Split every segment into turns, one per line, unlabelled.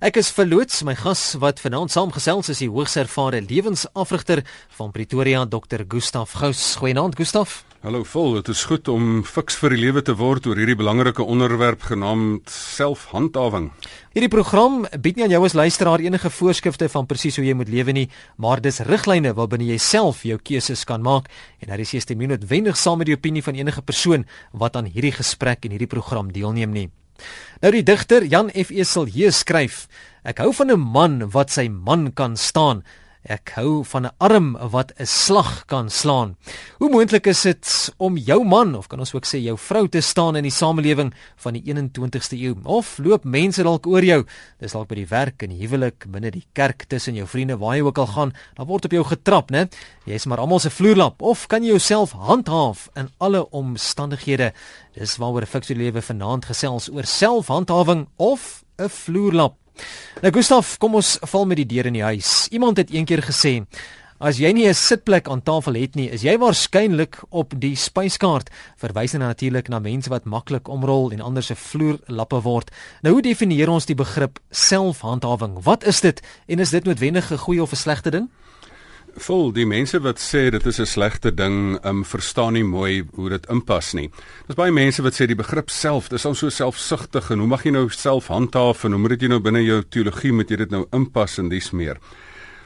Ek is verloots my gas wat vanaand saamgesels is die hoogs ervare lewensafrigter van Pretoria Dr. Gustaf Gous. Goeienaand Gustaf.
Hallo vol, dit is goed om fiks vir die lewe te word oor hierdie belangrike onderwerp genaamd selfhandhawing.
Hierdie program bied nie aan jou as luisteraar enige voorskrifte van presies hoe jy moet lewe nie, maar dis riglyne waarbinne jy self jou keuses kan maak en daar is jy stem nie noodwendig saam met die opinie van enige persoon wat aan hierdie gesprek en hierdie program deelneem nie. Nou die digter Jan F. Esel hier skryf: Ek hou van 'n man wat sy man kan staan. Ek hou van 'n arm wat 'n slag kan slaan. Hoe moontlik is dit om jou man of kan ons ook sê jou vrou te staan in die samelewing van die 21ste eeu? Of loop mense dalk oor jou? Dis dalk by die werk, in die huwelik, binne die kerk, tussen jou vriende, waar jy ook al gaan, dan word op jou getrap, né? Jy's maar almal se vloerlap of kan jy jouself handhaaf in alle omstandighede? Dis waaroor 'n fiksie lewe vanaand gesels oor selfhandhawing of 'n vloerlap. Nou Gustaf, kom ons val met die deur in die huis. Iemand het eendag gesê, as jy nie 'n sitplek aan tafel het nie, is jy waarskynlik op die spyskaart. Verwys dan natuurlik na mense wat maklik omrol en ander se vloerlappe word. Nou hoe definieer ons die begrip selfhandhawing? Wat is dit en is dit noodwendig 'n goeie of 'n slegte ding?
Vol die mense wat sê dit is 'n slegte ding, um, verstaan nie mooi hoe dit inpas nie. Daar's baie mense wat sê die begrip self, dis al so selfsugtig en hoe mag jy nou self handhaaf en hoe moet dit nou binne jou teologie moet jy dit nou inpas en dis meer.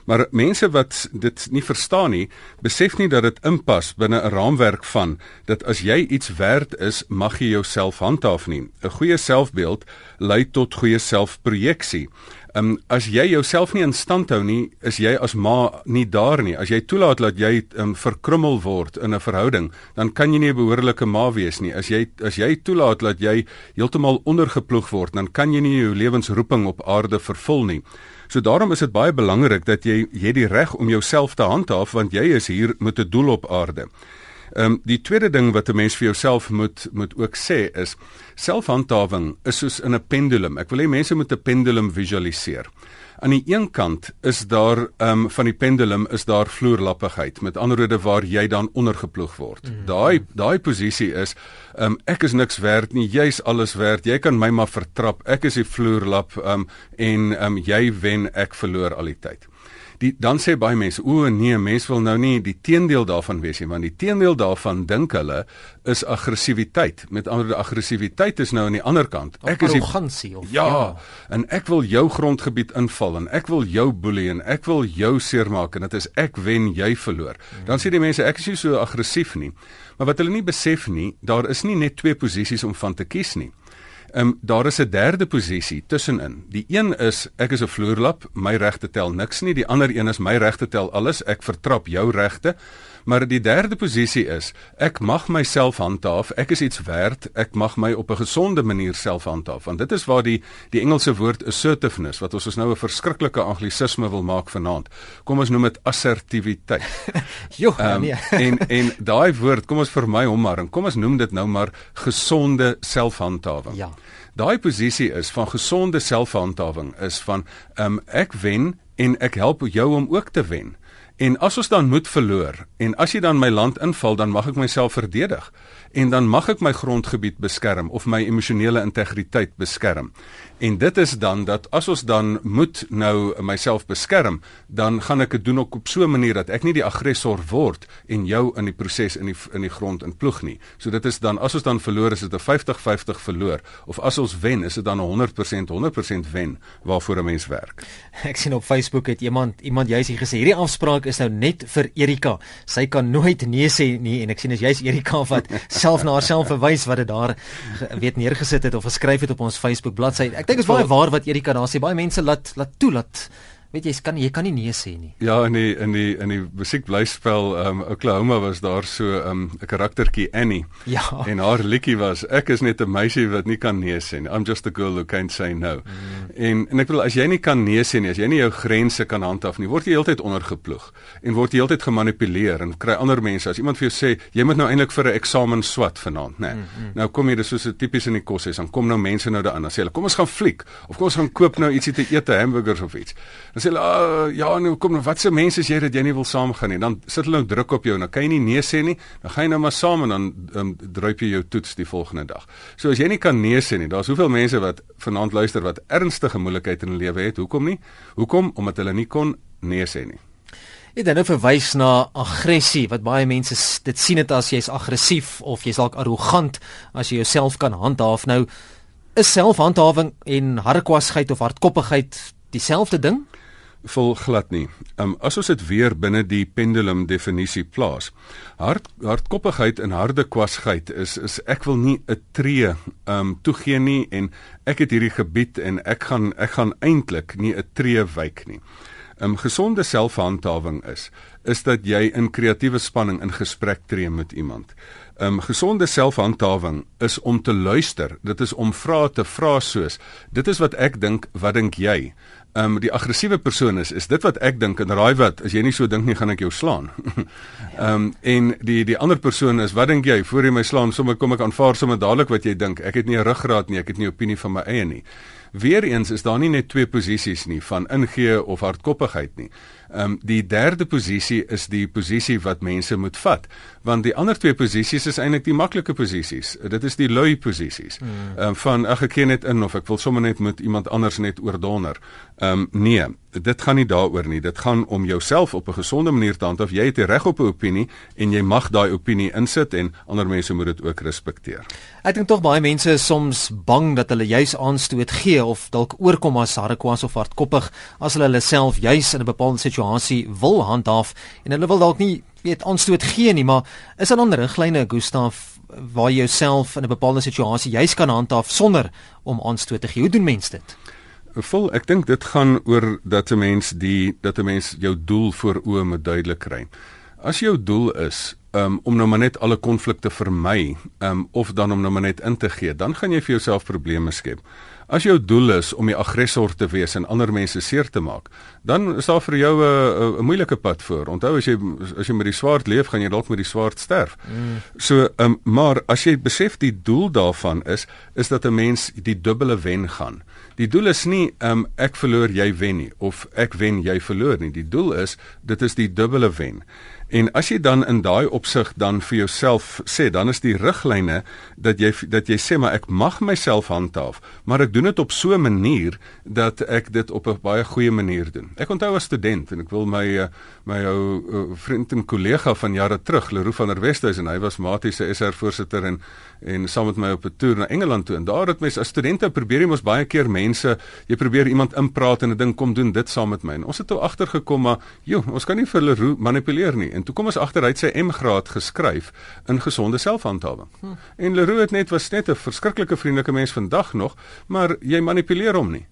Maar mense wat dit nie verstaan nie, besef nie dat dit inpas binne 'n raamwerk van dat as jy iets werd is, mag jy jouself handhaaf nie. 'n Goeie selfbeeld lei tot goeie selfprojeksie. Ehm um, as jy jouself nie in stand hou nie, is jy as ma nie daar nie. As jy toelaat dat jy ehm um, verkrummel word in 'n verhouding, dan kan jy nie 'n behoorlike ma wees nie. As jy as jy toelaat dat jy heeltemal ondergeploeg word, dan kan jy nie jou lewensroeping op aarde vervul nie. So daarom is dit baie belangrik dat jy jy die reg om jouself te handhaaf want jy is hier met 'n doel op aarde. Ehm um, die tweede ding wat 'n mens vir jouself moet moet ook sê is selfhandhawing is soos in 'n pendulum. Ek wil hê mense moet 'n pendulum visualiseer. Aan die een kant is daar ehm um, van die pendulum is daar vloerlappigheid. Met ander woorde waar jy dan ondergeploeg word. Mm. Daai daai posisie is ehm um, ek is niks werd nie. Jy's alles werd. Jy kan my maar vertrap. Ek is die vloerlap ehm um, en ehm um, jy wen, ek verloor al die tyd die dan sê baie mense o nee mense wil nou nie die teendeel daarvan wees nie want die teendeel daarvan dink hulle is aggressiwiteit. Met ander aggressiwiteit is nou aan die ander kant.
Ek is arrogansie of
ja, ja. en ek wil jou grondgebied inval en ek wil jou boelie en ek wil jou seermaak en dit is ek wen jy verloor. Hmm. dan sê die mense ek is nie so aggressief nie. Maar wat hulle nie besef nie daar is nie net twee posisies om van te kies nie Ehm um, daar is 'n derde posisie tussenin. Die een is ek is 'n vloerlap, my regte tel niks nie. Die ander een is my regte tel alles. Ek vertrap jou regte. Maar die derde posisie is ek mag myself handhaaf. Ek is iets werd. Ek mag my op 'n gesonde manier self handhaaf. Want dit is waar die die Engelse woord assertiveness wat ons ons nou 'n verskriklike anglisisme wil maak vanaand. Kom ons noem dit assertiwiteit.
Jo, um, nee.
en en daai woord, kom ons vermy hom maar en kom ons noem dit nou maar gesonde selfhandhawing.
Ja.
Daai posisie is van gesonde selfhandhawing is van um, ek wen en ek help jou om ook te wen. En as ons dan moet verloor en as jy dan my land inval, dan mag ek myself verdedig en dan mag ek my grondgebied beskerm of my emosionele integriteit beskerm. En dit is dan dat as ons dan moet nou myself beskerm, dan gaan ek dit doen ook op so 'n manier dat ek nie die aggressor word en jou in die proses in die in die grond inploeg nie. So dit is dan as ons dan verloor is dit 'n 50-50 verloor of as ons wen is dit dan 'n 100% 100% wen waarvoor 'n mens werk.
Ek sien op Facebook het iemand iemand juis hier gesê hierdie afspraak is nou net vir Erika. Sy kan nooit nee sê nie en ek sien as jy's Erika wat self na haarself verwys wat dit daar weet neergesit het of geskryf het op ons Facebook bladsy. Ek dink dit is baie waar wat Erika daar sê. Baie mense laat laat toelaat weet jy kan jy kan nie nee sê nie.
Ja in die in die in die musiekblyspel um Oklahoma was daar so um 'n karaktertjie Annie.
Ja.
En haar liedjie was ek is net 'n meisie wat nie kan nee sê nie. I'm just a girl who can't say no. Mm. En en ek wil as jy nie kan nee sê nie, as jy nie jou grense kan handhaaf nie, word jy heeltyd ondergeploeg en word jy heeltyd gemanipuleer en kry ander mense as iemand vir jou sê jy moet nou eintlik vir 'n eksamen swat vanaand, nê. Nee. Mm, mm. Nou kom jy dis so tipies in die kos is dan kom nou mense nou daaraan. Dan sê hulle kom ons gaan fliek of kom ons gaan koop nou ietsie te eet, hamburgers of iets. Dan sê hulle uh, ja, nou kom nou wat se mense is jy dat jy nie wil saamgaan nie. Dan sit hulle nou druk op jou en dan kan jy nie nee sê nie. Dan gaan jy nou maar saam en dan um, druip jy jou toets die volgende dag. So as jy nie kan nee sê nie, daar's hoeveel mense wat vanaand luister wat ernstige moeilikheid in hulle lewe het. Hoekom nie? Hoekom? Omdat hulle nie kon nee sê nie.
Dit dan nou verwys na aggressie wat baie mense dit sien dit as jy's aggressief of jy's dalk arrogant as jy jouself kan handhaaf. Nou is selfhandhawing en harkwasheid of hardkoppigheid dieselfde ding?
Vol glad nie. Um as ons dit weer binne die pendulum definisie plaas. Hard hardkoppigheid en harde kwasheid is is ek wil nie 'n tree um toegee nie en ek het hierdie gebied en ek gaan ek gaan eintlik nie 'n tree wyk nie. Um gesonde selfhandhawing is is dat jy in kreatiewe spanning in gesprek tree met iemand. Um gesonde selfhandhawing is om te luister. Dit is om vrae te vra soos: "Dit is wat ek dink, wat dink jy?" Um die aggressiewe persoon is is dit wat ek dink en raai wat, as jy nie so dink nie, gaan ek jou slaan. um en die die ander persoon is: "Wat dink jy? Voor jy my slaan, sommer kom ek aanvaar sommer dadelik wat jy dink. Ek het nie 'n ruggraat nie, ek het nie 'n opinie van my eie nie." Weereens is daar nie net twee posisies nie van ingee of hardkoppigheid nie. Ehm um, die derde posisie is die posisie wat mense moet vat, want die ander twee posisies is eintlik die maklike posisies. Dit is die lui posisies. Hmm. Ehm mm. um, van ag ek gee net in of ek wil sommer net met iemand anders net oordonder. Ehm um, nee, dit gaan nie daaroor nie. Dit gaan om jouself op 'n gesonde manier te handhaaf. Jy het die reg op 'n opinie en jy mag daai opinie insit en ander mense moet dit ook respekteer.
Ek dink tog baie mense is soms bang dat hulle juis aanstoot gee of dalk oorkom as harrekwas of hardkoppig as hulle hulle self juis in 'n bepaalde situasie wil handhaaf en hulle wil dalk nie weet aanstoot gee nie, maar is daar dan riglyne Gustaf waar jy jouself in 'n bepaalde situasie juis kan handhaaf sonder om aanstoot te gee? Hoe doen mense dit?
vol ek dink dit gaan oor dat 'n mens die dat 'n mens jou doel voor oë moet duidelik kry. As jou doel is um, om nou maar net alle konflikte vermy, um, of dan om nou maar net in te gee, dan gaan jy vir jouself probleme skep. As jou doel is om die aggressor te wees en ander mense seer te maak, dan is daar vir jou 'n 'n moeilike pad voor. Onthou as jy as jy met die swaard leef, gaan jy dalk met die swaard sterf. Mm. So, um, maar as jy besef die doel daarvan is is dat 'n mens die dubbele wen gaan. Die doel is nie um, ek verloor jy wen nie of ek wen jy verloor nie. Die doel is dit is die dubbele wen. En as jy dan in daai opsig dan vir jouself sê, dan is die riglyne dat jy dat jy sê maar ek mag myself handhaaf, maar ek doen dit op so 'n manier dat ek dit op 'n baie goeie manier doen. Ek onthou as student en ek wil my eh, my ou eh, vriend en kollega van jare terug, Leroux van der Westhuizen, hy was matiese SR voorsitter en en saam met my op 'n toer na Engeland toe en daar het mense as studente probeer jy mos baie keer mense, jy probeer iemand inpraat en 'n ding kom doen dit saam met my. En ons het toe agtergekom maar, joh, ons kan nie vir Leroux manipuleer nie. En toe kom ons agter hy het sy M-graad geskryf in gesonde selfhandhawing. Hm. En Leroux het net was net 'n verskriklike vriendelike mens vandag nog, maar jy manipuleer hom nie.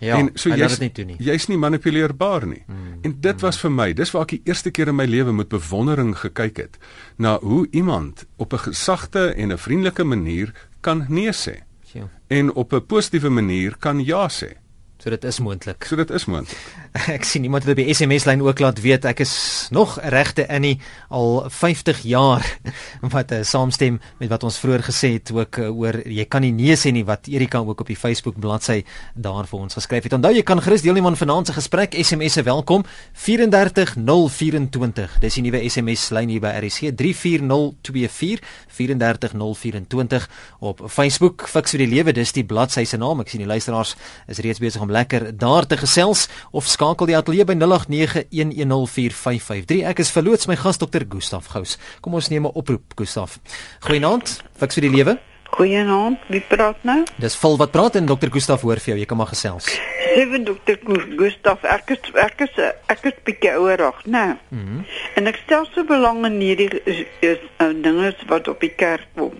Ja, en so jy's nie.
Jy's nie manipuleerbaar nie. Hmm, en dit hmm. was vir my, dis waar ek die eerste keer in my lewe met bewondering gekyk het na hoe iemand op 'n gesagte en 'n vriendelike manier kan nee sê. Ja. En op 'n positiewe manier kan ja sê.
So dit is moontlik.
So dit is moontlik.
ek sien iemand het op die SMS lyn ook laat weet ek is nog regte Annie al 50 jaar wat uh, saamstem met wat ons vroeër gesê het ook uh, oor jy kan nie nee sê nie wat Erika ook op die Facebook bladsy daar vir ons geskryf het. Onthou jy kan gerus deelneem aan vanaand se gesprek SMS'e welkom 34024. Dis die nuwe SMS lyn hier by RC 34024 34024 op Facebook fiks vir die lewe dis die bladsy se naam. Ek sien die luisteraars is reeds besig om lekker daar te gesels of skakel die ateljee by 0891104553. Ek is verloots my gas dokter Gustaf Gous. Kom ons neem 'n oproep Gustaf. Goeienaand, fiks vir die lewe.
Goeienaand, wie praat nou?
Dis vol wat praat en dokter Gustaf hoor vir jou. Jy kan maar gesels.
Sewe dokter Gustaf, ek is ek is ek is bietjie ouerig, né? Mhm. Mm en ek stel so belang in hierdie is, is uh, dinge wat op die kerk kom.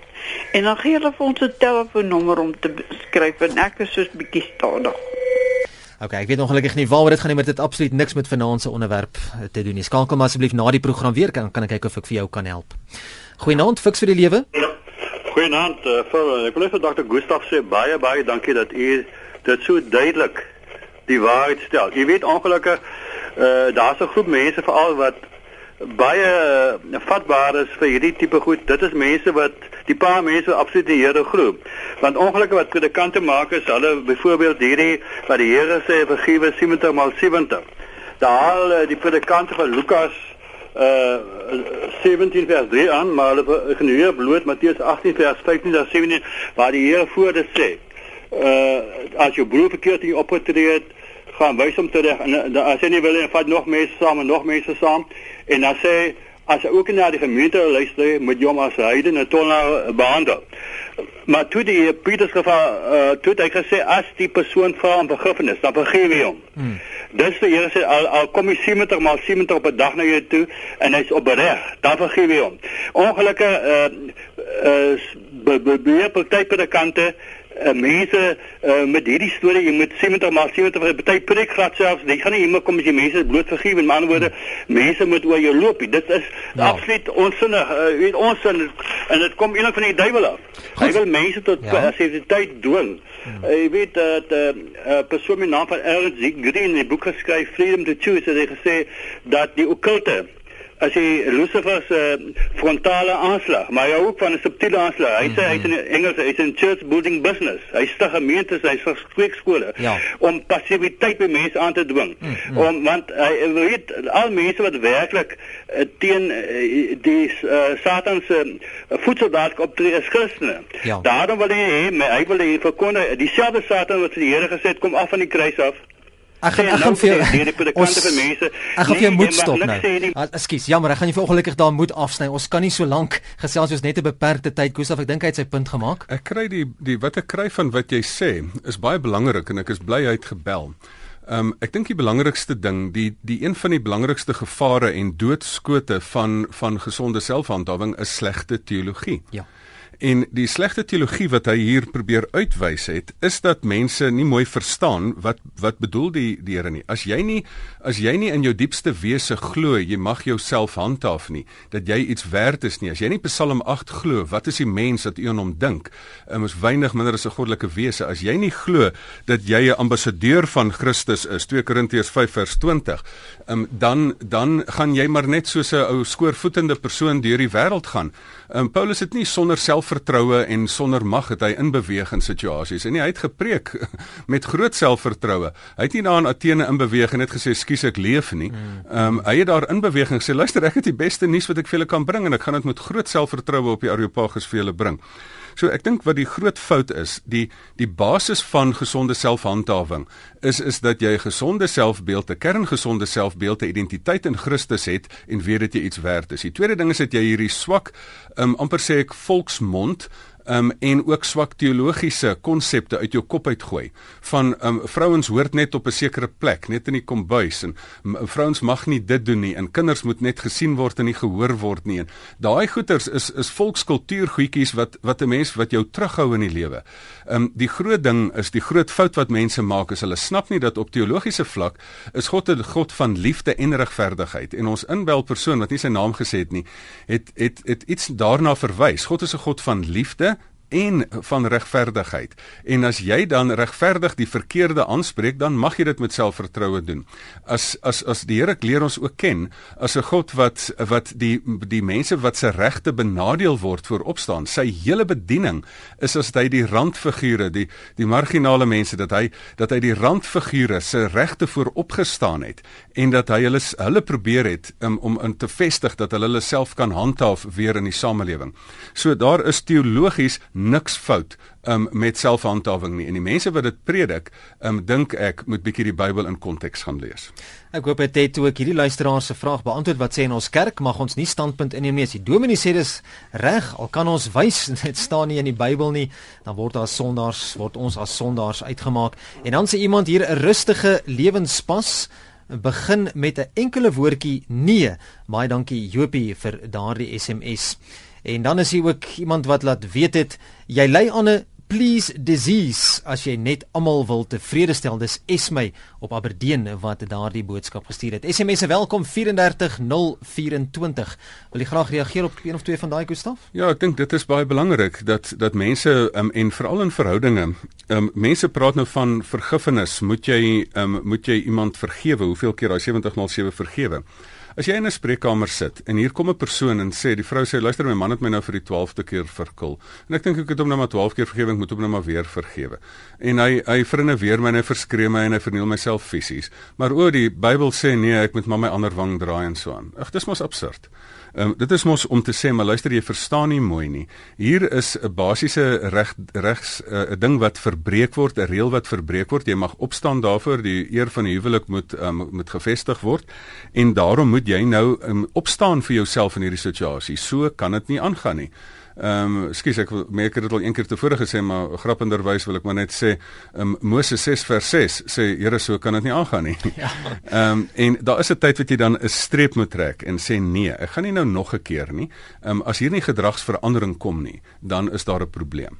En dan gee hulle vir ons 'n telefoonnommer om te skryf en ek is soos bietjie stadig.
Okay, ek weet ongelukkig nie waaroor dit gaan nie, maar dit het absoluut niks met vanaand se onderwerp eh, te doen nie. Skakel maar asseblief na die program weer kan kan ek kyk of ek vir jou kan help. Goeienaand, fiks vir die lewe.
Goeienaand, uh, vir ek wil vir Dr. Gustaf sê baie baie dankie dat u dit so duidelik die waarheid stel. Jy weet ongelukkig uh, daar's 'n groep mense veral wat baie uh, vatbaar is vir hierdie tipe goed. Dit is mense wat die paar mense absoluut die Here glo. Want ongelukkig wat predikante maak is hulle byvoorbeeld hierdie wat die Here sê vergewe 70 maal 70. Daar uh, die predikante van Lukas uh 17 vers 3 aan, maar hulle geneer bloot Matteus 18 vers 15 tot 17 waar die Here voor dit sê. Uh as jou broer verkeerd in opgetree het, gaan wys hom terug en as jy nie wil en vat nog mense saam en nog mense saam en dan sê as jy ook na die gemeente luister, moet jy hom as heiden en tonaar behandel. Maar toe die Pieters geval uh, toe het hy gesê as die persoon vra om vergifnis, dan vergewe hy hom. Hmm. Dis die Here sê al al kom hy 70 maal 70 op 'n dag na jou toe en hy's op reg, dan vergewe hy hom. Ongelukkig uh uh be, be, be, be, party predikante uh, mense uh, met hierdie storie jy moet 70 maar 70 vir baie preek glad selfs jy gaan nie immer kom as jy mense bloot vergewe in ander woorde mense moet oor jou loop. Dit is ja. absoluut onsinnig. Uh, weet onsin en dit kom eintlik van die duiwel af. Hy wil mense tot ja. sensiteit dwing. Hmm. Jy uh, weet dat 'n uh, uh, persoon met naam van Ernst Green in die boek geskryf Freedom to Choose het hy gesê dat die okkulte as jy Lucifer se frontale aanslag, maar hy ook van 'n subtiele aanslag. Hy sê hy's in Engels, hy's in church building business. Hy stig gemeentes, hy stig kweekskole ja. om passiwiteit by mense aan te dwing. Mm -hmm. Om want hy weet al mense wat werklik uh, teen uh, die uh, Satan se uh, voedseldaad optree is Christene. Ja. Daarom wil hy hy wil hy verkondig dieselfde Satan wat die Here gesê het kom af van die kruis af.
Ek gaan ek gaan vir ons vir mense. Ek gaan vir jou nee, moet stop nou. Ekskuus, jammer, ek gaan jy vir ongelukkig daar moet afsny. Ons kan nie so lank gesels soos net 'n beperkte tyd. Gustaf, ek dink hy het sy punt gemaak.
Ek kry die die wat ek kry van wat jy sê is baie belangrik en ek is bly hy het gebel. Um ek dink die belangrikste ding, die die een van die belangrikste gevare en doodskote van van gesonde selfhandhawing is slegte teologie. Ja. En die slegte teologie wat hy hier probeer uitwys het, is dat mense nie mooi verstaan wat wat bedoel die die Here nie. As jy nie as jy nie in jou diepste wese glo jy mag jouself handhaaf nie, dat jy iets werd is nie. As jy nie Psalm 8 glo, wat is die mens wat u aan hom dink? Hy is weinig minder as 'n goddelike wese. As jy nie glo dat jy 'n ambassadeur van Christus is, 2 Korintiërs 5 vers 20, um, dan dan gaan jy maar net soos 'n ou skoorvoetende persoon deur die wêreld gaan. Um, Paulus het nie sonder selfvertroue en sonder mag het hy inbeweeg in situasies en nie, hy het gepreek met groot selfvertroue. Hy het nie daar in Athene inbeweeg en net gesê skus ek leef nie. Ehm um, hy het daar inbeweging gesê luister ek het die beste nuus wat ek vir julle kan bring en ek gaan dit met groot selfvertroue op die Areopagus vir julle bring. So ek dink wat die groot fout is, die die basis van gesonde selfhandhawing is is dat jy 'n gesonde selfbeeld, 'n kerngesonde selfbeeld, 'n identiteit in Christus het en weet dat jy iets werd is. Die tweede ding is dat jy hierdie swak, um, amper sê ek volksmond um, en ook swak teologiese konsepte uit jou kop uitgooi van um, vrouens hoort net op 'n sekere plek net in die kombuis en vrouens mag nie dit doen nie en kinders moet net gesien word en nie gehoor word nie en daai goeters is is volkskultuur goedjies wat wat 'n mens wat jou terughou in die lewe. Um die groot ding is die groot fout wat mense maak is hulle snap nie dat op teologiese vlak is God 'n God van liefde en regverdigheid en ons inbel persoon wat nie sy naam gesê het nie het het het iets daarna verwys. God is 'n God van liefde en van regverdigheid. En as jy dan regverdig die verkeerde aanspreek, dan mag jy dit met selfvertroue doen. As as as die Here leer ons ook ken as 'n God wat wat die die mense wat se regte benadeel word voor opstaan. Sy hele bediening is as hy die randfigure, die die marginale mense dat hy dat hy die randfigure se regte voor opgestaan het en dat hy hulle hulle probeer het um, om in te vestig dat hulle hulle self kan handhaaf weer in die samelewing. So daar is teologies niks fout um, met selfhandhawing nie. En die mense wat dit predik, um, dink ek moet bietjie die Bybel in konteks gaan lees.
Ek hoop dit het ook hierdie luisteraar se vraag beantwoord wat sê in ons kerk mag ons nie standpunt inneem nie. Die dominee sê dis reg, al kan ons wys dit staan nie in die Bybel nie, dan word daar sondaars word ons as sondaars uitgemaak. En dan sê iemand hier 'n rustige lewenspas begin met 'n enkele woordjie nee. Baie dankie Jopie vir daardie SMS. En dan is hier ook iemand wat laat weet het jy ly aan 'n please disease as jy net almal wil tevrede stel. Dis Esmy op Aberdeen wat daardie boodskap gestuur het. SMS se welkom 34024. Wil jy graag reageer op een of twee van daai Gustaf?
Ja, ek dink dit is baie belangrik dat dat mense um, en veral in verhoudinge, um, mense praat nou van vergifnis. Moet jy um, moet jy iemand vergewe? Hoeveel keer daai 70 x 7 vergewe? As jy in 'n spreekkamer sit en hier kom 'n persoon en sê die vrou sê luister my man het my nou vir die 12de keer verkil. En ek dink ek het hom nou maar 12 keer vergewe, ek moet hom nou maar weer vergewe. En hy hy verinneweer my en hy verskree my en hy verniel myself fisies. Maar o, die Bybel sê nee, ek moet maar my ander wang draai en so aan. Ag, dis mos absurd. Um, dit is mos om te sê maar luister jy verstaan nie mooi nie. Hier is 'n basiese reg regs eh, 'n uh, ding wat verbreek word, 'n reël wat verbreek word. Jy mag opstaan daarvoor, die eer van die huwelik moet um, moet gevestig word en daarom moet jy nou um, opstaan vir jouself in hierdie situasie. So kan dit nie aangaan nie. Ehm um, skus ek merk dit al een keer tevore gesê maar grappenderwys wil ek maar net sê um, Moses 6 vers 6 sê Here so kan dit nie aangaan nie. Ja. Ehm um, en daar is 'n tyd wat jy dan 'n streep moet trek en sê nee, ek gaan nie nou nog 'n keer nie. Ehm um, as hier nie gedragsverandering kom nie, dan is daar 'n probleem.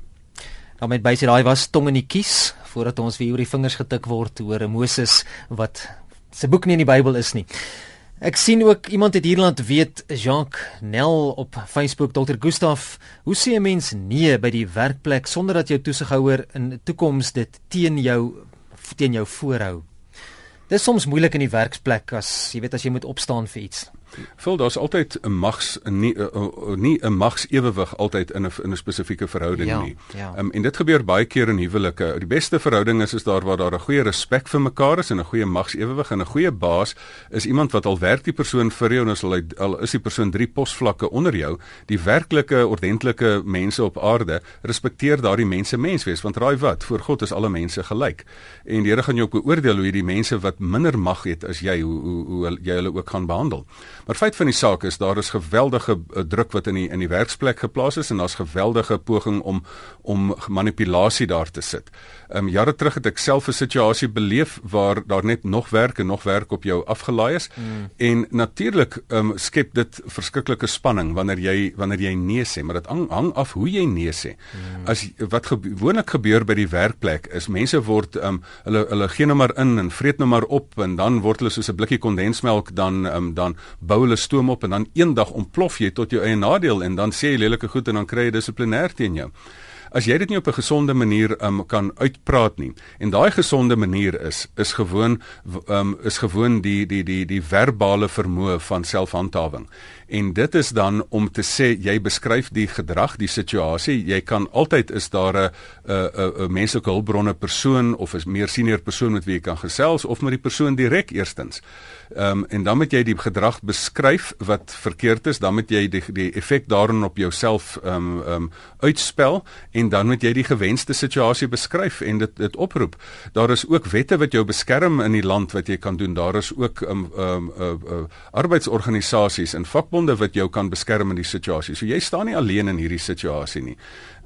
Nou met baie daai was tong in die kies voordat ons weer oor die vingers getik word oor 'n Moses wat se boek nie in die Bybel is nie. Ek sien ook iemand het hier laat weet Jacques Nel op Facebook Dr Gustaf, hoe sê 'n mens nee by die werkplek sonder dat jou toesighouer in toekoms dit teen jou teen jou voorhou? Dis soms moeilik in die werksplek as jy weet as jy moet opstaan vir iets.
Vul daar's altyd 'n mags nie uh, uh, nie 'n mags ewewig altyd in 'n in 'n spesifieke verhouding ja, nie. Ja. Um, en dit gebeur baie keer in huwelike. Die beste verhouding is is daar waar daar 'n goeie respek vir mekaar is en 'n goeie mags ewewig en 'n goeie baas is iemand wat al werk die persoon vir jou en as al, al is die persoon drie posvlakke onder jou, die werklike ordentlike mense op aarde respekteer daardie mense mens wees want raai wat, voor God is alle mense gelyk. En die Here gaan jou ook beoordeel hoe hierdie mense wat minder mag het as jy hoe hoe, hoe jy hulle ook gaan behandel. Maar feit van die saak is daar is geweldige uh, druk wat in die in die werksplek geplaas is en daar's geweldige poging om om manipulasie daar te sit. Ehm um, jare terug het ek self 'n situasie beleef waar daar net nog werk en nog werk op jou afgelaai is mm. en natuurlik ehm um, skep dit verskriklike spanning wanneer jy wanneer jy nee sê, maar dit hang, hang af hoe jy nee sê. Mm. As wat gewoonlik gebeur by die werkplek is mense word ehm um, hulle hulle gee nou maar in en vreet nou maar op en dan word hulle soos 'n blikkie kondensmelk dan ehm um, dan bou hulle stoom op en dan eendag ontplof jy tot jou eie nadeel en dan sê jy lelike goed en dan kry jy dissiplinêr teen jou as jy dit nie op 'n gesonde manier um, kan uitpraat nie. En daai gesonde manier is is gewoon um, is gewoon die die die die verbale vermoë van selfhandhawing. En dit is dan om te sê jy beskryf die gedrag, die situasie. Jy kan altyd is daar 'n 'n 'n menslike hulpbronne persoon of 'n meer senior persoon met wie jy kan gesels of met die persoon direk eerstens. Um, en dan moet jy die gedrag beskryf wat verkeerd is, dan moet jy die die effek daarin op jouself ehm um, ehm um, uitspel en dan moet jy die gewenste situasie beskryf en dit dit oproep. Daar is ook wette wat jou beskerm in die land wat jy kan doen. Daar is ook ehm um, ehm um, uh, uh, arbeidsorganisasies en vakbonde wat jou kan beskerm in die situasie. So jy staan nie alleen in hierdie situasie nie.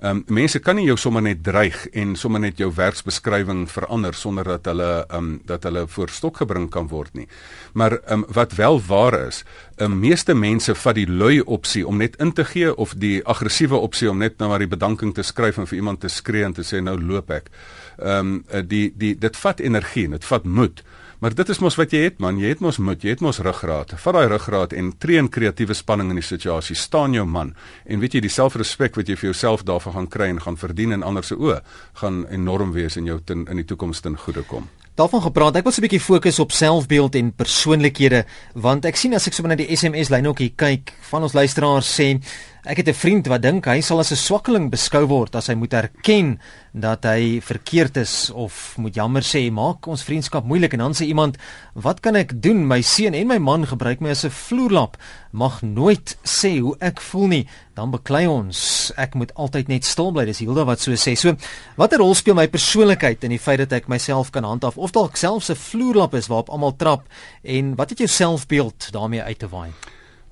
Ehm um, mense kan nie jou sommer net dreig en sommer net jou werksbeskrywing verander sonder dat hulle ehm um, dat hulle voor stok gebring kan word nie. Maar ehm um, wat wel waar is, um, meeste mense vat die lui opsie om net in te gee of die aggressiewe opsie om net nou maar die bedanking te skryf en vir iemand te skree en te sê nou loop ek. Ehm um, die die dit vat energie, dit vat moed. Maar dit is mos wat jy het man, jy het mos moed, jy het mos ruggraat. Vat daai ruggraat en tree in kreatiewe spanning in die situasie. Staan jou man. En weet jy die selfrespek wat jy vir jouself daarvan gaan kry en gaan verdien in ander se oë, gaan enorm wees in jou ten, in die toekoms ten goeie kom.
Daarvan gepraat, ek wil 'n bietjie fokus op selfbeeld en persoonlikhede want ek sien as ek sommer na die SMS lyn ook hier kyk van ons luisteraars sê Ek het 'n vriend wat dink hy sal as 'n swakkeling beskou word as hy moet erken dat hy verkeerd is of moet jammer sê maak ons vriendskap moeilik. En dan sê iemand wat kan ek doen? My seun en my man gebruik my as 'n vloerlap mag nooit sê hoe ek voel nie. Dan beklei ons. Ek moet altyd net stil bly dis Hilda wat so sê. So watter rol speel my persoonlikheid in die feit dat ek myself kan handhaaf of dalk selfs 'n vloerlap is waarop almal trap? En wat het jou selfbeeld daarmee uit te waai?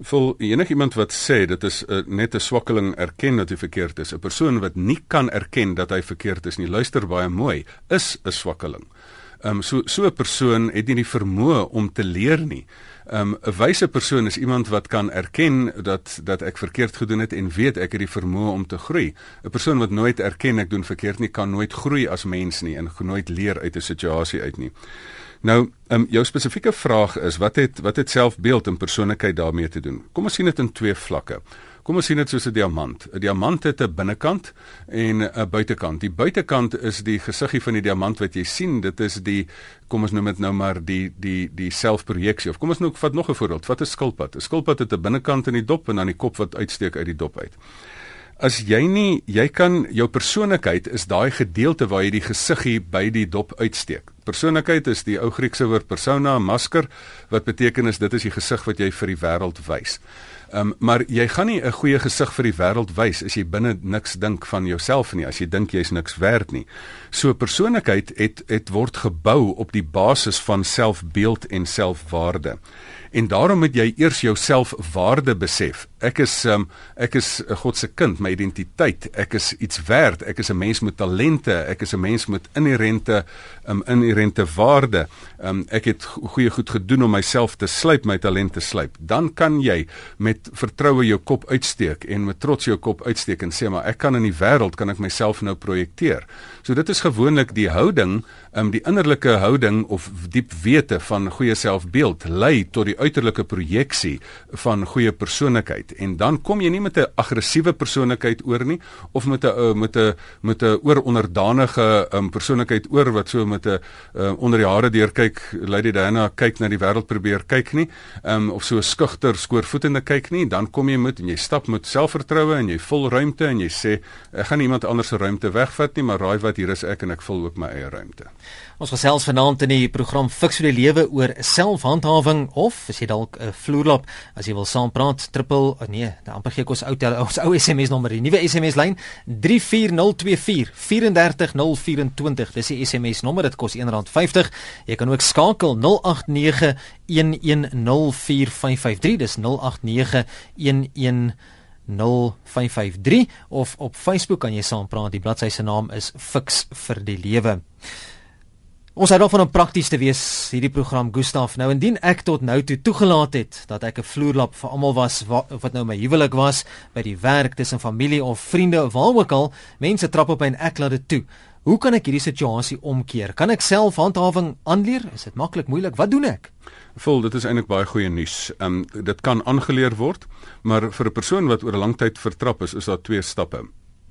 Vol enigiemand wat sê dit is uh, net 'n swakkeling erken dat hy verkeerd is, 'n persoon wat nie kan erken dat hy verkeerd is nie, luister baie mooi, is 'n swakkeling. Ehm um, so so 'n persoon het nie die vermoë om te leer nie. Ehm, 'n um, wyse persoon is iemand wat kan erken dat dat ek verkeerd gedoen het en weet ek het die vermoë om te groei. 'n Persoon wat nooit erken ek doen verkeerd nie, kan nooit groei as mens nie en nooit leer uit 'n situasie uit nie. Nou, um, jou spesifieke vraag is wat het wat het selfbeeld en persoonlikheid daarmee te doen? Kom ons sien dit in twee vlakke. Kom ons sien dit soos 'n diamant. 'n Diamant het 'n binnekant en 'n buitekant. Die buitekant is die gesiggie van die diamant wat jy sien. Dit is die kom ons noem dit nou maar die die die selfprojeksie. Of kom ons nou vat nog 'n voorbeeld. Wat 'n skilpad. 'n Skilpad het 'n binnekant in die dop en dan die kop wat uitsteek uit die dop uit. As jy nie jy kan jou persoonlikheid is daai gedeelte waar jy die gesiggie by die dop uitsteek. Persoonlikheid is die ou Griekse woord persona, masker wat beteken is dit is die gesig wat jy vir die wêreld wys. Um, maar jy gaan nie 'n goeie gesig vir die wêreld wys as jy binne niks dink van jouself nie, as jy dink jy's niks werd nie. So persoonlikheid het het word gebou op die basis van selfbeeld en selfwaarde. En daarom moet jy eers jouself waarde besef. Ek is um, ek is God se kind, my identiteit. Ek is iets werd. Ek is 'n mens met talente. Ek is 'n mens met inherente um, inherente waarde. Um, ek het goeie goed gedoen om myself te slyp, my talente slyp. Dan kan jy met vertroue jou kop uitsteek en met trots jou kop uitsteek en sê maar ek kan in die wêreld kan ek myself nou projekteer. So dit is gewoonlik die houding, um, die innerlike houding of diep wete van goeie selfbeeld lei tot die uiterlike projeksie van goeie persoonlikheid en dan kom jy nie met 'n aggressiewe persoonlikheid oor nie of met 'n uh, met 'n met 'n ooronderdanige um, persoonlikheid oor wat so met 'n uh, onder die hare deur kyk Lady Diana kyk na die wêreld probeer kyk nie um, of so skugter skoorvoetende kyk nie dan kom jy met en jy stap met selfvertroue en jy vul ruimte en jy sê ek gaan iemand anders se ruimte wegvat nie maar raai wat hier is ek en ek vul ook my eie ruimte
Ons gesels vanaand in die program Fix vir die lewe oor selfhandhawing of as jy dalk 'n vloerlap as jy wil saampraat triple oh nee, dan amper gee ek ons ou ons ou SMS nommer die nuwe SMS lyn 34024 34024 dis die SMS nommer dit kos R1.50 jy kan ook skakel 089 1104553 dis 089 11 0553 of op Facebook kan jy saampraat. Die bladsy se naam is Fix vir die lewe. Ons het daarvan om prakties te wees hierdie program Gustaf. Nou indien ek tot nou toe toegelaat het dat ek 'n vloerlap vir almal was wat, wat nou my huwelik was, by die werk, tussen familie of vriende of waar ook al, mense trap op en ek laat dit toe. Hoe kan ek hierdie situasie omkeer? Kan ek self handhawing aanleer? Is dit maklik, moeilik? Wat doen ek?
Vol, dit is eintlik baie goeie nuus. Ehm um, dit kan aangeleer word, maar vir 'n persoon wat oor 'n lang tyd vertrap is, is daar twee stappe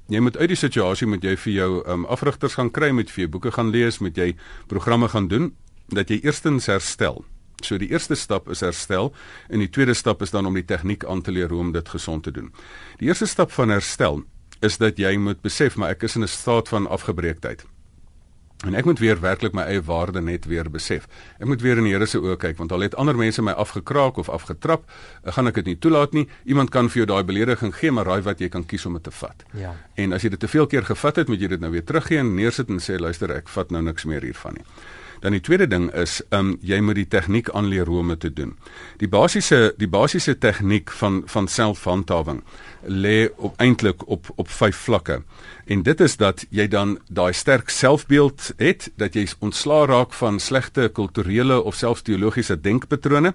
jy moet uit die situasie moet jy vir jou um, afrigters gaan kry met vir jou boeke gaan lees met jy programme gaan doen dat jy eerstens herstel. So die eerste stap is herstel en die tweede stap is dan om die tegniek aan te leer hoe om dit gesond te doen. Die eerste stap van herstel is dat jy moet besef maar ek is in 'n staat van afgebreektheid En ek moet weer werklik my eie waarde net weer besef. Ek moet weer in die Here se oë kyk want al het ander mense my afgekraak of afgetrap, eh, gaan ek dit nie toelaat nie. Iemand kan vir jou daai belediging gee, maar raai wat jy kan kies om dit te vat.
Ja.
En as jy dit te veel keer gevat het, moet jy dit nou weer teruggee en neersit en sê luister, ek vat nou niks meer hiervan nie. Dan die tweede ding is, um jy moet die tegniek aanleer hoe om dit te doen. Die basiese die basiese tegniek van van selfhandhawing lê op eintlik op op vyf vlakke. En dit is dat jy dan daai sterk selfbeeld het dat jy ontslaa raak van slegte kulturele of selfs teologiese denkpatrone,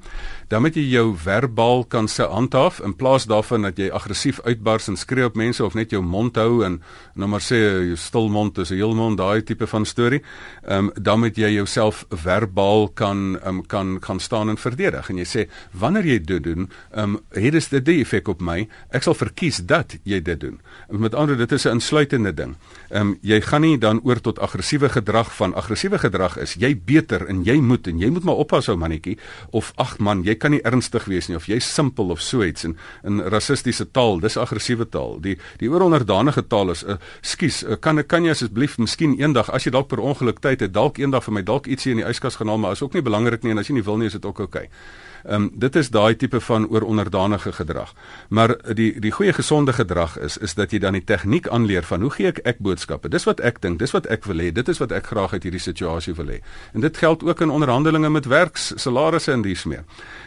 dan moet jy jou verbaal kan se handhaaf in plaas daarvan dat jy aggressief uitbars en skree op mense of net jou mond hou en nou maar sê jou stil mond is 'n heel mond daai tipe van storie. Ehm um, dan moet jy jouself verbaal kan um, kan kan staan en verdedig en jy sê wanneer jy dit doen, um, het dit 'n effek op my. Ek sal verkies dat jy dit doen. Met ander dit is 'n insluitende ding. Um, jy gaan nie dan oor tot aggressiewe gedrag van aggressiewe gedrag is jy beter en jy moet en jy moet maar oppas ou mannetjie of ag man jy kan nie ernstig wees nie of jy's simpel of so iets en in rassistiese taal dis aggressiewe taal. Die die ooronderdanige taal is uh, skus uh, kan kan jy asseblief miskien eendag as jy dalk per ongeluk tyd het dalk eendag vir my dalk ietsie in die yskas gaan haal maar is ook nie belangrik nie en as jy nie wil nie is dit ook oukei. Okay. Ehm um, dit is daai tipe van ooronderdanige gedrag. Maar die die goeie gesonde gedrag is is dat jy dan die tegniek aanleer van hoe gee ek ek boodskappe. Dis wat ek dink, dis wat ek wil hê, dit is wat ek graag uit hierdie situasie wil hê. En dit geld ook in onderhandelinge met werks salarisse en dies meer.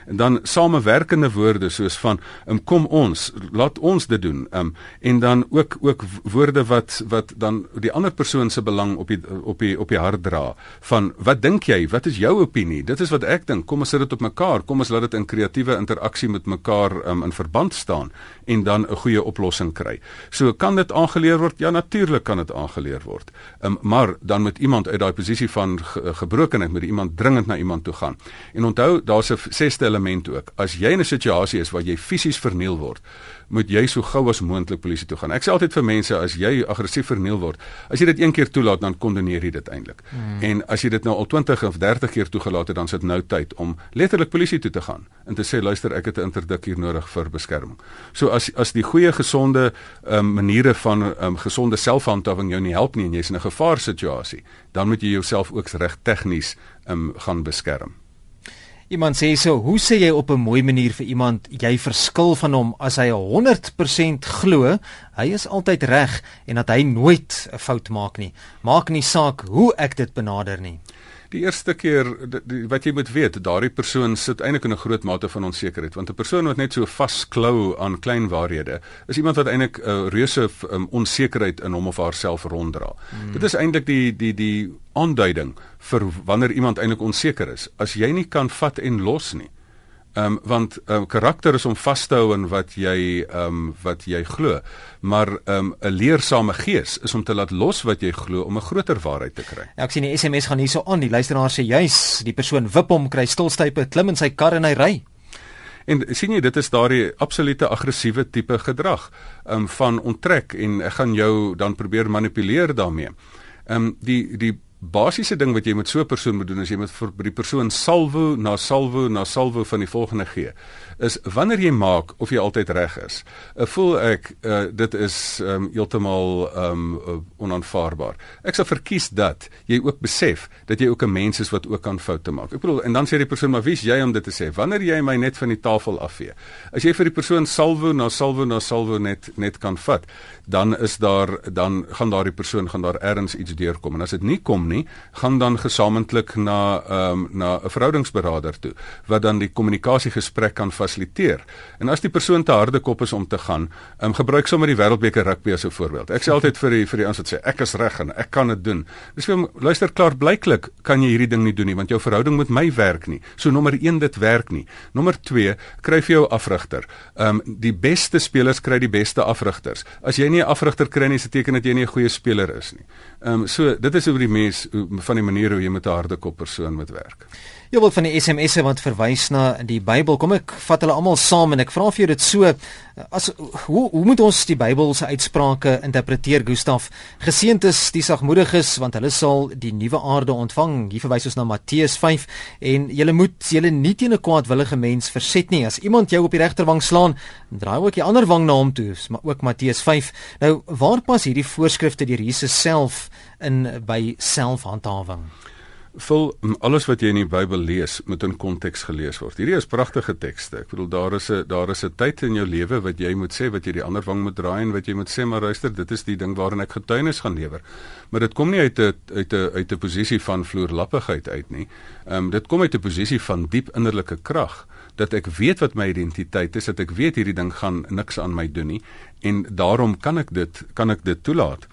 En dan samewerkende woorde soos van um, kom ons, laat ons dit doen. Um, en dan ook ook woorde wat wat dan die ander persoon se belang op die op die op die hart dra van wat dink jy? Wat is jou opinie? Dit is wat ek dink. Kom ons sit dit op mekaar. Kom ons laat dit in kreatiewe interaksie met mekaar um, in verband staan en dan 'n goeie oplossing kry. So kan dit aangeleer word? Ja, natuurlik kan dit aangeleer word. Um, maar dan met iemand uit daai posisie van ge gebrokenheid moet iemand dringend na iemand toe gaan. En onthou, daar's 'n sesde element ook. As jy in 'n situasie is waar jy fisies verniel word, moet jy so gou as moontlik polisie toe gaan. Ek sê altyd vir mense as jy aggressief verniel word, as jy dit een keer toelaat, dan kondoneer jy dit eintlik. Hmm. En as jy dit nou al 20 of 30 keer toegelaat het, dan sit nou tyd om letterlik polisie toe te gaan en te sê luister, ek het 'n interdik hier nodig vir beskerming. So as as die goeie gesonde um, maniere van um, gesonde selfhandhawing jou nie help nie en jy's in 'n gevaarsituasie, dan moet jy jouself ook reg tegnies um, gaan beskerm.
Iemand sê so, hoe sê jy op 'n mooi manier vir iemand jy verskil van hom as hy 100% glo hy is altyd reg en dat hy nooit 'n fout maak nie. Maak nie saak hoe ek dit benader nie.
Die eerste keer die, die, wat jy moet weet, daardie persoon sit eintlik in 'n groot mate van onsekerheid, want 'n persoon wat net so vasklou aan klein waarhede, is iemand wat eintlik 'n uh, reuse um, onsekerheid in hom of haarself ronddra. Hmm. Dit is eintlik die die die aanduiding vir wanneer iemand eintlik onseker is. As jy nie kan vat en los nie, Ehm um, want um, karakter is om vas te hou in wat jy ehm um, wat jy glo. Maar ehm um, 'n leersame gees is om te laat los wat jy glo om 'n groter waarheid te kry.
Ja, ek sien die SMS gaan hierso aan. Die luisteraar sê juis, die persoon wip hom, kry stilstype, klim in sy kar en hy ry.
En sien jy, dit is daardie absolute aggressiewe tipe gedrag ehm um, van onttrek en ek gaan jou dan probeer manipuleer daarmee. Ehm um, die die basiese ding wat jy met so 'n persoon moet doen is jy moet vir die persoon salvo na salvo na salvo van die volgende gee. Is wanneer jy maak of jy altyd reg is. Ek voel ek uh, dit is um, heeltemal um, uh, onaanvaarbaar. Ek sal verkies dat jy ook besef dat jy ook 'n mens is wat ook kan foute maak. Ek bedoel en dan sê die persoon maar wie's jy om dit te sê? Wanneer jy my net van die tafel afvee. As jy vir die persoon salvo na salvo na salvo net net kan vat, dan is daar dan gaan daardie persoon gaan daar ergens iets deurkom en as dit nie kom nie, gaan dan gesamentlik na ehm um, na 'n verhoudingsberader toe wat dan die kommunikasiegesprek kan fasiliteer. En as die persoon te harde kop is om te gaan, ehm um, gebruik sommer die wêreldbeker rugby as 'n voorbeeld. Ek sê altyd vir die vir die ouens wat sê ek is reg en ek kan dit doen. Dis vir luister klaar blyklik kan jy hierdie ding nie doen nie want jou verhouding met my werk nie. So nommer 1 dit werk nie. Nommer 2 kry vir jou afrigter. Ehm um, die beste spelers kry die beste afrigters. As jy nie 'n afrigter kry nie, se teken dat jy nie 'n goeie speler is nie. Ehm um, so dit is hoe die mens van die manier hoe jy met 'n harde kop persoon moet werk.
Jy wil van die SMS'e wat verwys na die Bybel. Kom ek vat hulle almal saam en ek vra vir jou dit so as hoe hoe moet ons die Bybel se uitsprake interpreteer Gustaf? Geseënd is die sagmoediges want hulle sal die nuwe aarde ontvang. Hier verwys ons na Matteus 5 en jy moet jy nie teen 'n kwaadwillige mens verset nie. As iemand jou op die regterwang slaan, draai ook die ander wang na hom toe, maar ook Matteus 5. Nou, waar pas hierdie voorskrifte deur Jesus self in by selfhandhawing?
Vul alles wat jy in die Bybel lees moet in konteks gelees word. Hierdie is pragtige tekste. Ek bedoel daar is 'n daar is 'n tyd in jou lewe wat jy moet sê wat jy die ander wang moet draai en wat jy moet sê maar luister, dit is die ding waarin ek getuienis gaan lewer. Maar dit kom nie uit 'n uit 'n uit 'n posisie van vloerlappigheid uit nie. Ehm um, dit kom uit 'n posisie van diep innerlike krag dat ek weet wat my identiteit is, dat ek weet hierdie ding gaan niks aan my doen nie en daarom kan ek dit kan ek dit toelaat.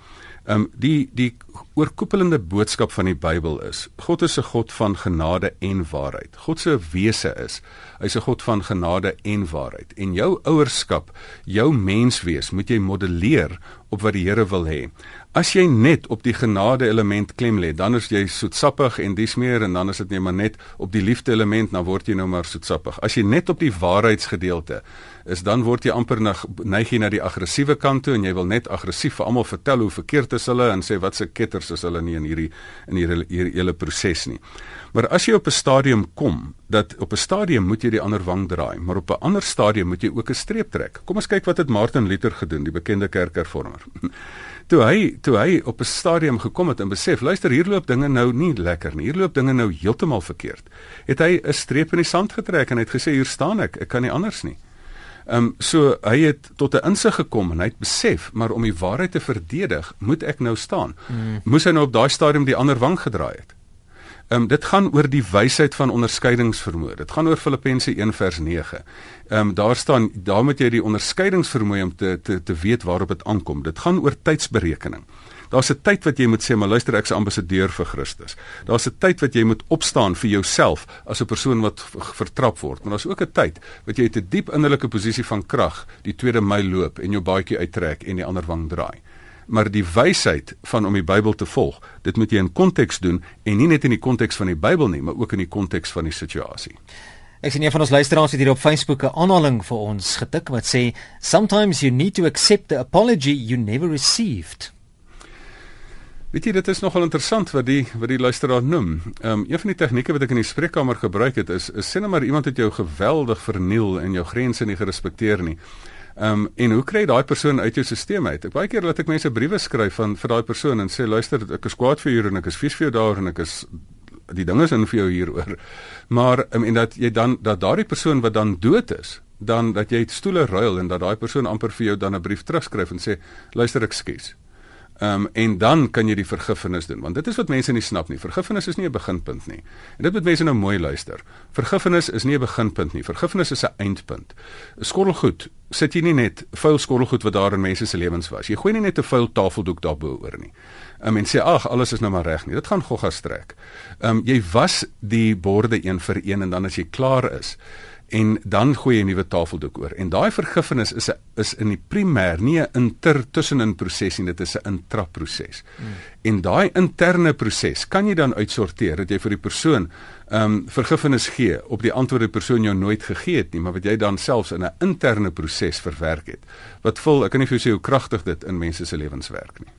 Ehm um, die die oorkoepelende boodskap van die Bybel is: God is 'n God van genade en waarheid. God se wese is: hy's 'n God van genade en waarheid. En jou ouerskap, jou menswees, moet jy modelleer op wat die Here wil hê. As jy net op die genade element klem lê, dan is jy soetsappig en dis meer en dan is dit net maar net op die liefde element, dan word jy nou maar soetsappig. As jy net op die waarheidsgedeelte is, dan word jy amper neig jy na die aggressiewe kant toe en jy wil net aggressief vir almal vertel hoe verkeerd is hulle en sê wat se ketters is hulle nie in hierdie in hierdie hierdie hele proses nie. Maar as jy op 'n stadium kom dat op 'n stadium moet jy die ander wang draai, maar op 'n ander stadium moet jy ook 'n streep trek. Kom ons kyk wat het Martin Luther gedoen, die bekende kerkhervormer. toe hy toe hy op 'n stadium gekom het en besef, luister, hier loop dinge nou nie lekker nie. Hier loop dinge nou heeltemal verkeerd. Het hy 'n streep in die sand getrek en het gesê, hier staan ek, ek kan nie anders nie. Ehm um, so hy het tot 'n insig gekom en hy het besef, maar om die waarheid te verdedig, moet ek nou staan. Mm. Moes hy nou op daai stadium die ander wang gedraai het. Ehm um, dit gaan oor die wysheid van onderskeidingsvermoë. Dit gaan oor Filippense 1 vers 9. Ehm um, daar staan daar moet jy die onderskeidingsvermoë om te te te weet waarop dit aankom. Dit gaan oor tydsberekening. Daar's 'n tyd wat jy moet sê, maar luister, ek's 'n ambassadeur vir Christus. Daar's 'n tyd wat jy moet opstaan vir jouself as 'n persoon wat vertrap word. Maar daar's ook 'n tyd wat jy uit 'n diep innerlike posisie van krag die tweede my loop en jou baadjie uittrek en die ander wang draai maar die wysheid van om die Bybel te volg, dit moet jy in konteks doen en nie net in die konteks van die Bybel nie, maar ook in die konteks van die situasie.
Ek sien een van ons luisteraars het hier op Facebook 'n aanhaling vir ons getik wat sê sometimes you need to accept the apology you never received.
Weet jy dit is nogal interessant wat die wat die luisteraar noem. Ehm um, een van die tegnieke wat ek in die spreekkamer gebruik het is is sê net maar iemand het jou geweldig verniel en jou grense nie gerespekteer nie. Ehm um, en hoe kry jy daai persoon uit jou stelsel uit? Ek baie keer laat ek mense briewe skryf van vir daai persoon en sê luister ek is kwaad vir jou en ek is vies vir jou daar en ek is die dinge is in vir jou hieroor. Maar um, en dat jy dan dat daardie persoon wat dan dood is, dan dat jy stoele ruil en dat daai persoon amper vir jou dan 'n brief terugskryf en sê luister ek skuis. Ehm um, en dan kan jy die vergifnis doen want dit is wat mense nie snap nie. Vergifnis is nie 'n beginpunt nie. En dit moet mense nou mooi luister. Vergifnis is nie 'n beginpunt nie. Vergifnis is 'n eindpunt. Skottelgoed sit jy nie net vuil skottelgoed wat daar in mense se lewens was. Jy gooi nie net 'n vuil tafeldoek daarbo oor nie. Um, en sê ag alles is nou maar reg nie. Dit gaan gogga strek. Ehm um, jy was die borde een vir een en dan as jy klaar is en dan gooi jy 'n nuwe tafeldoek oor. En daai vergifnis is 'n is in die primêr nie 'n inter tussenin proses nie, dit is 'n intraproses. Hmm. En daai interne proses kan jy dan uitsorteer dat jy vir die persoon ehm um, vergifnis gee op die antwoord die persoon jou nooit gegee het nie, maar wat jy dan selfs in 'n interne proses verwerk het. Wat vul, ek kan nie vir jou sê hoe kragtig dit in mense se lewens werk nie.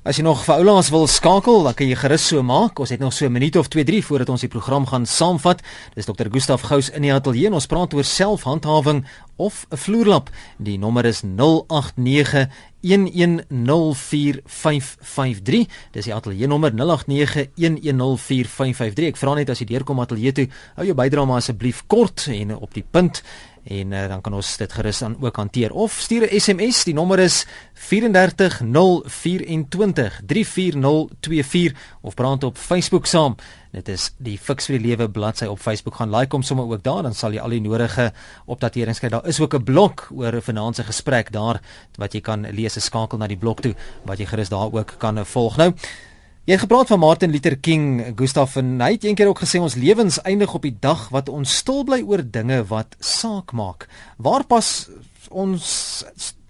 As jy nog vir oulaas wil skakel, dan kan jy gerus so maak. Ons het nog so 'n minuut of 2, 3 voordat ons die program gaan saamvat. Dis Dr. Gustaf Gous in die ateljee. Ons praat oor selfhandhawing of 'n vloerlap. Die nommer is 089 1104553. Dis die ateljee nommer 0891104553. Ek vra net as jy deurkom ateljee toe, hou jou bydrae maar asseblief kort en op die punt en uh, dan kan ons dit gerus dan ook hanteer. Of stuur 'n SMS die nommer is 34024 34024 of brand op Facebook saam. Dit is die Fix vir die Lewe bladsy op Facebook. Gaan like hom sommer ook daar dan sal jy al die nodige opdaterings kry. Daar is ook 'n blok oor 'n finansiële gesprek daar wat jy kan lees en skakel na die blok toe wat jy gerus daar ook kan volg. Nou Jy het gepraat van Martin Luther King, Gustav en hy het eendag ook gesê ons lewens eindig op die dag wat ons stil bly oor dinge wat saak maak. Waar pas ons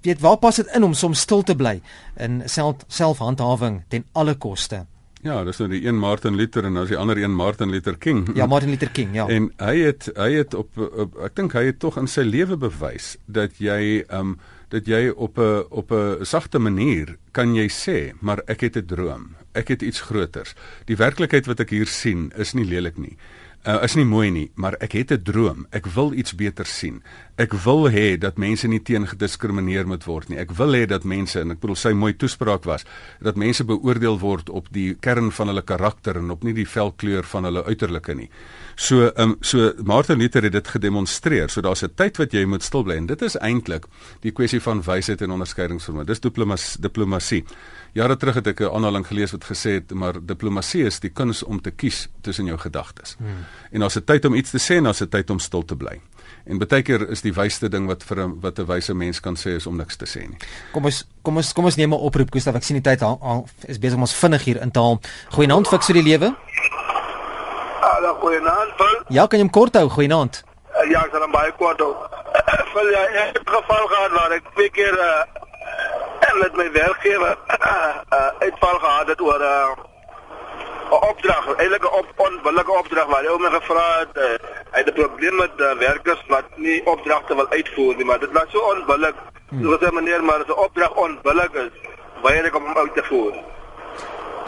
weet waar pas dit in om soms stil te bly in self selfhandhawing ten alle koste?
Ja, dis nou die een Martin Luther en dan is die ander een Martin Luther King.
Ja, Martin Luther King, ja.
En hy het hy het op, op ek dink hy het tog in sy lewe bewys dat jy ehm um, dat jy op 'n op 'n sagte manier kan jy sê, maar ek het 'n droom ek het iets groters. Die werklikheid wat ek hier sien is nie lelik nie. Uh, is nie mooi nie, maar ek het 'n droom. Ek wil iets beter sien. Ek wil hê dat mense nie teen gediskrimineer moet word nie. Ek wil hê dat mense en ek bedoel sy mooi toespraak was dat mense beoordeel word op die kern van hulle karakter en op nie die velkleur van hulle uiterlike nie. So um, so Martin Luther het dit gedemonstreer. So daar's 'n tyd wat jy moet stil bly en dit is eintlik die kwessie van wysheid en onderskeidingsvermoë. Dis diplomatie. diplomatie. Jare terug het ek 'n aanhaling gelees wat gesê het maar diplomatie is die kuns om te kies tussen jou gedagtes. Hmm. En as dit tyd om iets te sê en as dit tyd om stil te bly. En baie keer is die wysste ding wat vir 'n wat 'n wyse mens kan sê is om niks te sê nie.
Kom ons kom ons kom ons neem 'n oproep Gustaf. Ek sien die tyd al, al is besig om ons vinnig hier in te haal. Goeienaand fiks vir die lewe.
Goeienaand.
Ja, kan jy hom kort hou? Goeienaand.
Ja, ek sal hom baie kort hou. Vir ja, ek het geval gehad waar ek twee keer uh, met my werkgewer uh, uitval gehad het oor 'n uh, opdrag, eintlik 'n op, onwillike opdrag waar hy my gevra het uh, hy het 'n probleem met uh, werkers wat nie opdragte wil uitvoer nie, maar dit was so onwillig. Hmm. Dit was 'n manier maar as 'n opdrag onwillig is, weier ek om hom uit te voer.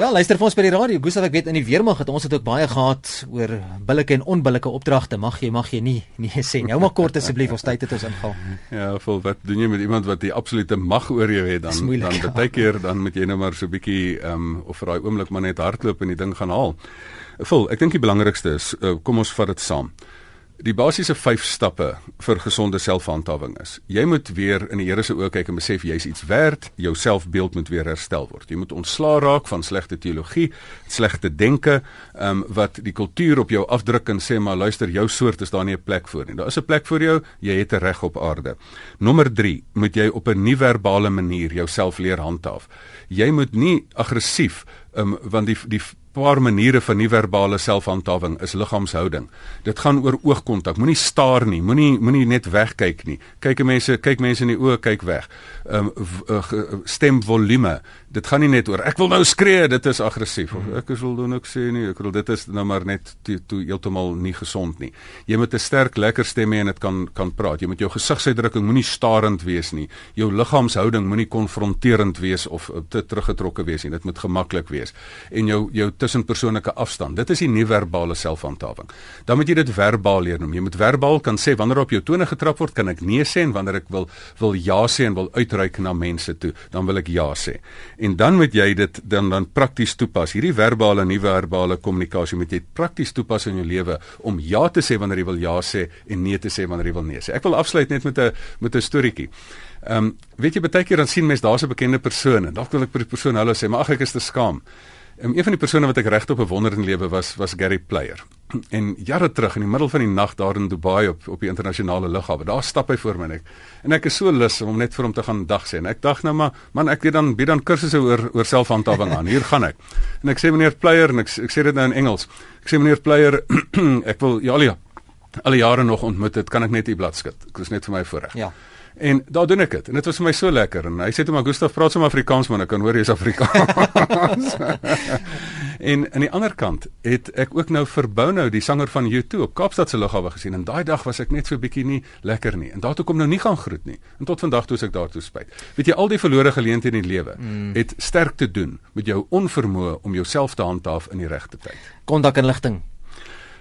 Ja, luister vir ons by die radio. Gustav, ek weet in die weermag het ons dit ook baie gehad oor billike en onbillike opdragte. Mag jy mag jy nie nie sê nie. Nou maar kort asseblief, ons tyd het ons inval.
Ja, vol wat doen jy met iemand wat die absolute mag oor jou het dan moeilijk, dan baie keer dan moet jy nou maar so bietjie ehm um, of vir daai oomblik maar net hardloop en die ding gaan haal. Vol, ek dink die belangrikste is uh, kom ons vat dit saam Die basiese 5 stappe vir gesonde selfhandhawing is: jy moet weer in die Here se oë kyk en besef jy's iets werd, jou selfbeeld moet weer herstel word. Jy moet ontslaa raak van slegte teologie, slegte denke, ehm um, wat die kultuur op jou afdruk en sê maar luister, jou soort is daar nie 'n plek vir nie. Daar is 'n plek vir jou, jy het 'n reg op aarde. Nommer 3, moet jy op 'n nie-verbale manier jouself leer handhaaf. Jy moet nie aggressief ehm um, want die die paar maniere van nie-verbale selfhandhawing is liggaamshouding. Dit gaan oor oogkontak. Moenie staar nie, moenie moenie net wegkyk nie. Kyk mense, kyk mense in die oë, kyk weg. Ehm um, stemvolume. Dit gaan nie net oor ek wil nou skree, dit is aggressief. Of ek wil doen ek sê nie, ek wil dit is nou maar net toe, toe heeltemal nie gesond nie. Jy moet 'n sterk lekker stem hê en dit kan kan praat. Jy moet jou gesigsuitdrukking moenie starend wees nie. Jou liggaamshouding moenie konfronterend wees of te teruggetrokke wees nie. Dit moet gemaklik wees. En jou jou tussenpersoonlike afstand. Dit is die nie-verbale selfhandhawing. Dan moet jy dit verbaal leer noem. Jy moet verbaal kan sê wanneer op jou tone getrap word, kan ek nee sê en wanneer ek wil wil ja sê en wil uitreik na mense toe, dan wil ek ja sê. En dan moet jy dit dan dan prakties toepas. Hierdie verbale en nie-verbale kommunikasie moet jy prakties toepas in jou lewe om ja te sê wanneer jy wil ja sê en nee te sê wanneer jy wil nee sê. Ek wil afsluit net met 'n met 'n storieetjie. Ehm um, weet jy baie keer dan sien mense daar's 'n bekende persoon en dalk wil ek vir die persoon hulle sê maar ag ek is te skaam. Um, een van die persone wat ek regtig bewonder in lewe was was Gary Player. En jare terug in die middel van die nag daar in Dubai op op die internasionale lughawe, daar stap hy voor my en ek en ek is so lus om net vir hom te gaan dag sê. En ek dink nou maar man, ek weet dan bied dan kursusse oor oor selfhandhawing aan. Hier gaan ek. En ek sê meneer Player en ek ek sê dit nou in Engels. Ek sê meneer Player, ek wil ja al die jare nog ontmoet het, kan ek net u blad skud. Dit is net vir my voorreg. Ja. En daar doen ek dit. En dit was vir my so lekker. En hy sê toe maar Gustaf praat sommer Afrikaans man, ek kan hoor jy's Afrikaans. en aan die ander kant het ek ook nou verbou nou die sanger van U2 op Kaapstad se lughawe gesien. En daai dag was ek net so bietjie nie lekker nie. En daartoe kom nou nie gaan groet nie. En tot vandag toe ek daartoe spyt. Weet jy al die verlore geleenthede in die lewe mm. het sterk te doen met jou onvermoë om jouself te handhaaf in die regte tyd.
Kontak inligting.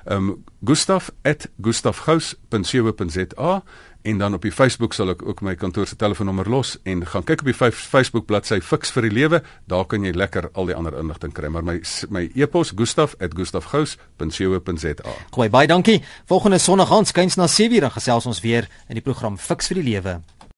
Ehm um, gustaf@gustafgous.co.za en dan op die Facebook sal ek ook my kantoor se telefoonnommer los en gaan kyk op die Facebook bladsy Fix vir die lewe, daar kan jy lekker al die ander inligting kry, maar my my e-pos gustaf@gustafgous.co.za.
Goeie baie dankie. Volgende Sondag gaan skuins na 7:00 gesels ons weer in die program Fix vir die lewe.